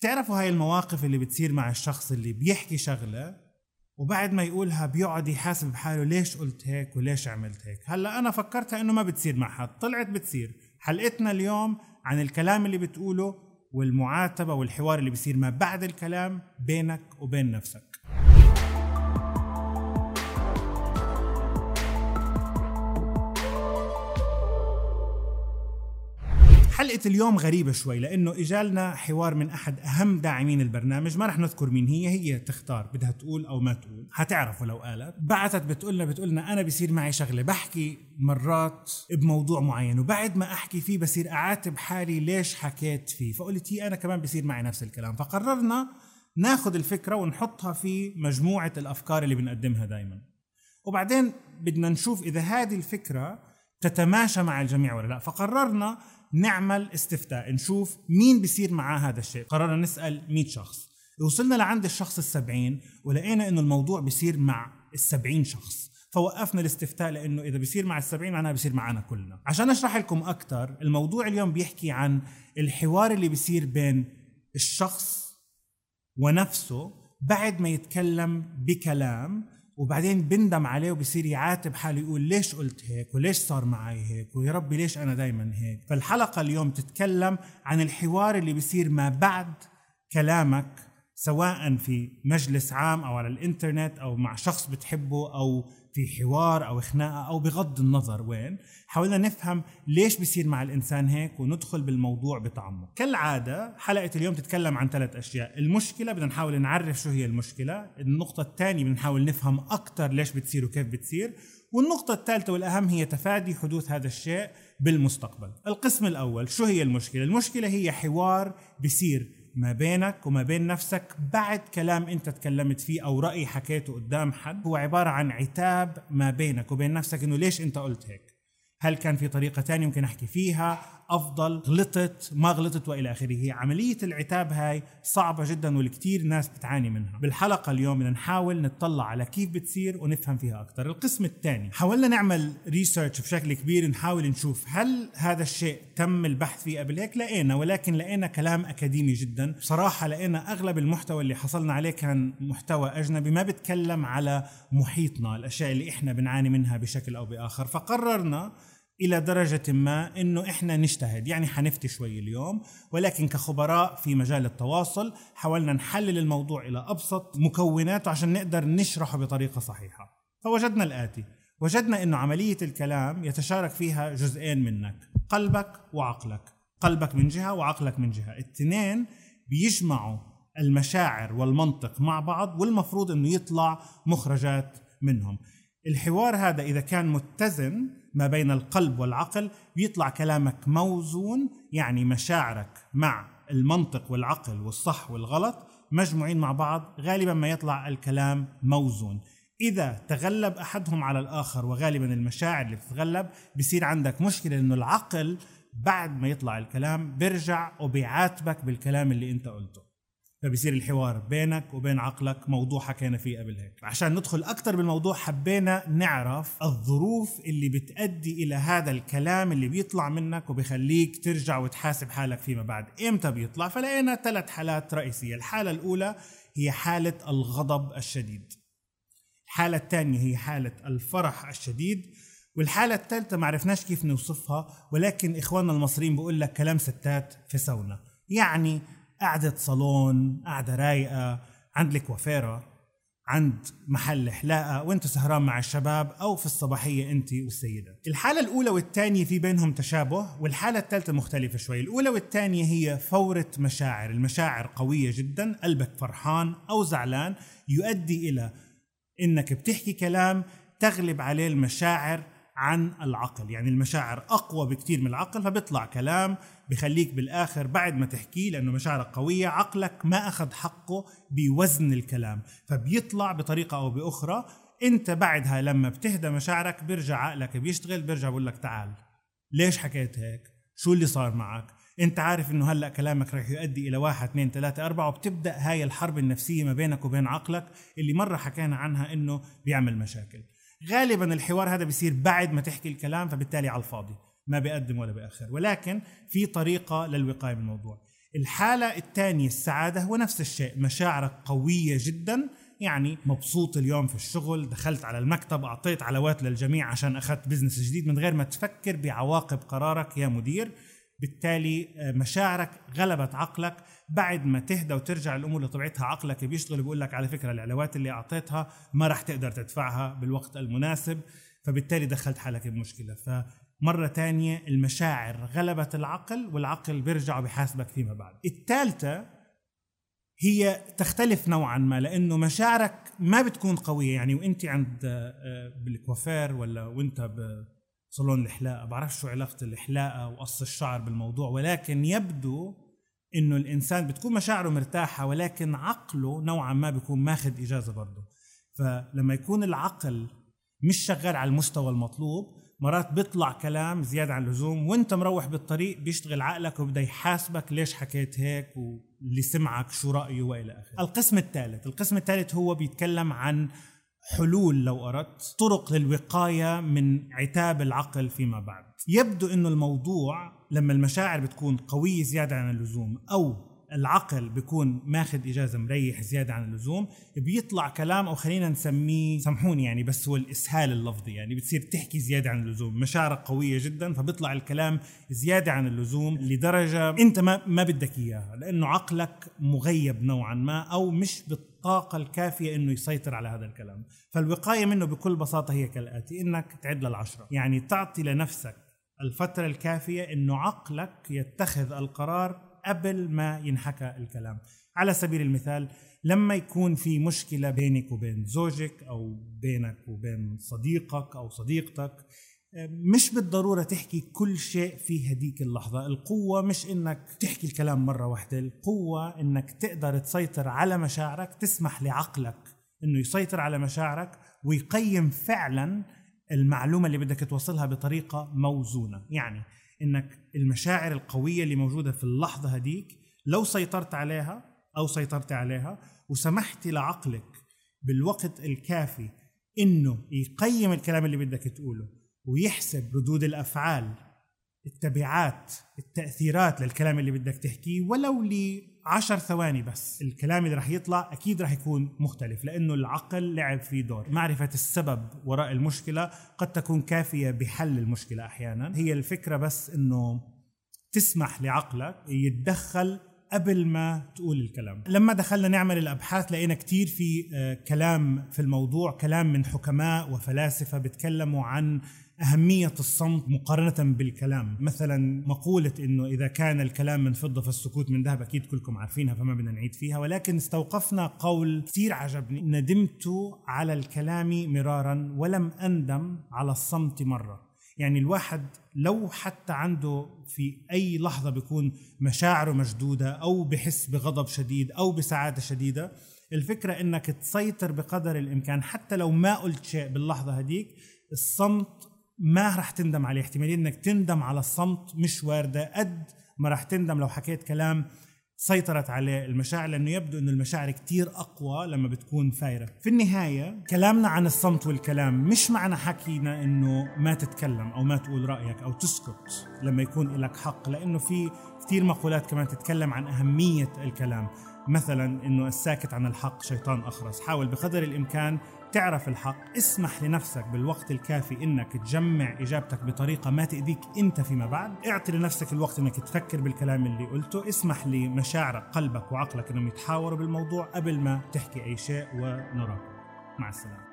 تعرفوا هاي المواقف اللي بتصير مع الشخص اللي بيحكي شغلة وبعد ما يقولها بيقعد يحاسب بحاله ليش قلت هيك وليش عملت هيك. هلأ أنا فكرتها إنه ما بتصير مع حد طلعت بتصير. حلقتنا اليوم عن الكلام اللي بتقوله والمعاتبة والحوار اللي بيصير ما بعد الكلام بينك وبين نفسك. حلقة اليوم غريبة شوي لأنه إجالنا حوار من أحد أهم داعمين البرنامج ما رح نذكر مين هي هي تختار بدها تقول أو ما تقول حتعرفوا لو قالت. بعثت بتقولنا بتقولنا أنا بصير معي شغلة بحكي مرات بموضوع معين وبعد ما أحكي فيه بصير أعاتب حالي ليش حكيت فيه فقلت هي أنا كمان بصير معي نفس الكلام. فقررنا ناخذ الفكرة ونحطها في مجموعة الأفكار اللي بنقدمها دايما. وبعدين بدنا نشوف إذا هذه الفكرة تتماشى مع الجميع ولا لا؟ فقررنا نعمل استفتاء نشوف مين بيصير معاه هذا الشيء. قررنا نسأل 100 شخص. وصلنا لعند الشخص السبعين ولقينا إنه الموضوع بيصير مع السبعين شخص. فوقفنا الاستفتاء لإنه إذا بيصير مع السبعين معناها بيصير معنا كلنا. عشان أشرح لكم أكثر الموضوع اليوم بيحكي عن الحوار اللي بيصير بين الشخص ونفسه بعد ما يتكلم بكلام وبعدين بندم عليه وبصير يعاتب حاله يقول ليش قلت هيك وليش صار معي هيك ويا ربي ليش أنا دايما هيك؟ فالحلقة اليوم تتكلم عن الحوار اللي بيصير ما بعد كلامك سواء في مجلس عام أو على الإنترنت أو مع شخص بتحبه أو في حوار أو خناقه أو بغض النظر وين حاولنا نفهم ليش بيصير مع الإنسان هيك وندخل بالموضوع بتعمق. كالعادة حلقة اليوم تتكلم عن ثلاث أشياء. المشكلة بدنا نحاول نعرف شو هي المشكلة النقطة الثانية بدنا نحاول نفهم أكثر ليش بتصير وكيف بتصير والنقطة الثالثة والأهم هي تفادي حدوث هذا الشيء بالمستقبل. القسم الأول شو هي المشكلة؟ المشكلة هي حوار بصير ما بينك وما بين نفسك بعد كلام انت تكلمت فيه أو رأي حكيته قدام حد. هو عبارة عن عتاب ما بينك وبين نفسك انه ليش انت قلت هيك؟ هل كان في طريقة تانية ممكن أحكي فيها؟ أفضل غلطت ما غلطت وإلى آخره. هي عملية العتاب هاي صعبة جدا والكثير ناس بتعاني منها. بالحلقة اليوم بدنا نحاول نطلع على كيف بتصير ونفهم فيها أكثر القسم الثاني حاولنا نعمل ريسيرش بشكل كبير نحاول نشوف هل هذا الشيء تم البحث فيه قبل هيك؟ لقينا ولكن لقينا كلام أكاديمي جدا. بصراحة لقينا أغلب المحتوى اللي حصلنا عليه كان محتوى أجنبي ما بتكلم على محيطنا الأشياء اللي إحنا بنعاني منها بشكل أو بآخر. فقررنا إلى درجة ما إنه إحنا نجتهد. يعني حنفتي شوي اليوم ولكن كخبراء في مجال التواصل حاولنا نحلل الموضوع إلى أبسط مكوناته عشان نقدر نشرحه بطريقة صحيحة. فوجدنا الآتي. وجدنا إنه عملية الكلام يتشارك فيها جزئين منك قلبك وعقلك. قلبك من جهة وعقلك من جهة. الاثنين بيجمعوا المشاعر والمنطق مع بعض والمفروض إنه يطلع مخرجات منهم. الحوار هذا إذا كان متزن ما بين القلب والعقل بيطلع كلامك موزون يعني مشاعرك مع المنطق والعقل والصح والغلط مجموعين مع بعض غالبا ما يطلع الكلام موزون. إذا تغلب أحدهم على الآخر وغالبا المشاعر اللي بتتغلب بصير عندك مشكلة إنه العقل بعد ما يطلع الكلام بيرجع وبيعاتبك بالكلام اللي أنت قلته. فبصير الحوار بينك وبين عقلك موضوع حكينا فيه قبل هيك. عشان ندخل أكثر بالموضوع حبينا نعرف الظروف اللي بتأدي إلى هذا الكلام اللي بيطلع منك وبيخليك ترجع وتحاسب حالك فيما بعد. إمتى بيطلع؟ فلقينا ثلاث حالات رئيسية. الحالة الأولى هي حالة الغضب الشديد. الحالة الثانية هي حالة الفرح الشديد. والحالة الثالثة ما عرفناش كيف نوصفها ولكن إخواننا المصريين بقول لك كلام ستات في سونا يعني قعدة صالون قعدة رايقة عند الكوافيرة عند محل حلاقة وانت سهران مع الشباب أو في الصباحية انت والسيدة. الحالة الأولى والثانية في بينهم تشابه والحالة الثالثة مختلفة شوي. الأولى والثانية هي فورة مشاعر. المشاعر قوية جدا قلبك فرحان أو زعلان يؤدي إلى إنك بتحكي كلام تغلب عليه المشاعر عن العقل. يعني المشاعر أقوى بكثير من العقل فبيطلع كلام بخليك بالآخر بعد ما تحكيه لأنه مشاعرك قوية عقلك ما أخذ حقه بوزن الكلام فبيطلع بطريقة أو بأخرى. أنت بعدها لما بتهدى مشاعرك بيرجع عقلك بيشتغل بيرجع بقول لك تعال ليش حكيت هيك؟ شو اللي صار معك؟ أنت عارف إنه هلأ كلامك رح يؤدي إلى واحد اثنين ثلاثة أربعة وبتبدأ هاي الحرب النفسية ما بينك وبين عقلك اللي مرة حكينا عنها إنه بيعمل مشاكل. غالبا الحوار هذا بيصير بعد ما تحكي الكلام فبالتالي على الفاضي. ما بيقدم ولا بيأخر. ولكن في طريقة للوقاية من الموضوع الحالة الثانية السعادة هو نفس الشيء. مشاعرك قوية جدا. يعني مبسوط اليوم في الشغل دخلت على المكتب أعطيت علاوات للجميع عشان أخذت بزنس جديد من غير ما تفكر بعواقب قرارك يا مدير. بالتالي آه، مشاعرك غلبت عقلك بعد ما تهدى وترجع الأمور لطبيعتها عقلك بيشتغل بيقول لك على فكرة العلاوات اللي أعطيتها ما راح تقدر تدفعها بالوقت المناسب فبالتالي دخلت حالك بمشكلة. فمرة تانية المشاعر غلبت العقل والعقل بيرجع بحاسبك فيما بعد. الثالثه هي تختلف نوعا ما لأنه مشاعرك ما بتكون قوية. يعني وانت عند آه، بالكوافير ولا وإنت بصالون الحلاقه بعرف شو علاقة الحلاقه وقص الشعر بالموضوع ولكن يبدو إنه الإنسان بتكون مشاعره مرتاحة ولكن عقله نوعا ما بيكون ماخذ إجازة برضه فلما يكون العقل مش شغال على المستوى المطلوب مرات بيطلع كلام زيادة عن اللزوم وإنت مروح بالطريق بيشتغل عقلك وبدأ يحاسبك ليش حكيت هيك واللي سمعك شو رأيه وإلى آخره. القسم الثالث، القسم الثالث هو بيتكلم عن حلول لو أردت طرق للوقاية من عتاب العقل فيما بعد. يبدو إنه الموضوع لما المشاعر بتكون قوية زيادة عن اللزوم أو العقل بيكون ماخذ إجازة مريح زيادة عن اللزوم بيطلع كلام أو خلينا نسميه سامحوني يعني بس هو الإسهال اللفظي يعني بتصير تحكي زيادة عن اللزوم مشاعرك قوية جدا فبيطلع الكلام زيادة عن اللزوم لدرجة أنت ما ما بدك إياها لأنه عقلك مغيب نوعا ما أو مش بالطاقة الكافية إنه يسيطر على هذا الكلام. فالوقاية منه بكل بساطة هي كالآتي إنك تعد للعشرة. يعني تعطي لنفسك الفترة الكافية إنه عقلك يتخذ القرار قبل ما ينحكى الكلام. على سبيل المثال لما يكون في مشكلة بينك وبين زوجك أو بينك وبين صديقك أو صديقتك مش بالضرورة تحكي كل شيء في هديك اللحظة. القوة مش إنك تحكي الكلام مرة واحدة القوة إنك تقدر تسيطر على مشاعرك تسمح لعقلك إنه يسيطر على مشاعرك ويقيم فعلا المعلومة اللي بدك توصلها بطريقة موزونة. يعني إنك المشاعر القوية اللي موجودة في اللحظة هديك لو سيطرت عليها أو سيطرت عليها وسمحت لعقلك بالوقت الكافي إنه يقيم الكلام اللي بدك تقوله ويحسب ردود الأفعال التبعات التأثيرات للكلام اللي بدك تحكيه ولو عشر ثواني بس. الكلام اللي رح يطلع أكيد رح يكون مختلف لأنه العقل لعب فيه دور. معرفة السبب وراء المشكلة قد تكون كافية بحل المشكلة أحيانا. هي الفكرة بس أنه تسمح لعقلك يتدخل قبل ما تقول الكلام. لما دخلنا نعمل الأبحاث لقينا كتير في آه، كلام في الموضوع كلام من حكماء وفلاسفة بيتكلموا عن أهمية الصمت مقارنة بالكلام. مثلا مقولة أنه إذا كان الكلام من فضة فالسكوت من ذهب أكيد كلكم عارفينها فما بدنا نعيد فيها. ولكن استوقفنا قول كثير عجبني. ندمت على الكلام مرارا ولم أندم على الصمت مرة. يعني الواحد لو حتى عنده في أي لحظة بيكون مشاعره مشدودة أو بحس بغضب شديد أو بسعادة شديدة الفكرة إنك تسيطر بقدر الإمكان. حتى لو ما قلت شيء باللحظة هديك الصمت ما رح تندم عليه. احتمالية إنك تندم على الصمت مش واردة قد ما رح تندم لو حكيت كلام سيطرت عليه المشاعر لأنه يبدو إنه المشاعر كتير أقوى لما بتكون فايرة. في النهاية كلامنا عن الصمت والكلام مش معنى حكينا إنه ما تتكلم أو ما تقول رأيك أو تسكت لما يكون لك حق لأنه في كثير مقولات كمان تتكلم عن أهمية الكلام. مثلا إنه الساكت عن الحق شيطان أخرس. حاول بقدر الإمكان تعرف الحق. اسمح لنفسك بالوقت الكافي إنك تجمع إجابتك بطريقة ما تأذيك أنت فيما بعد. اعطي لنفسك الوقت إنك تفكر بالكلام اللي قلته. اسمح لمشاعرك قلبك وعقلك إنهم يتحاوروا بالموضوع قبل ما تحكي أي شيء. ونراكم مع السلامة.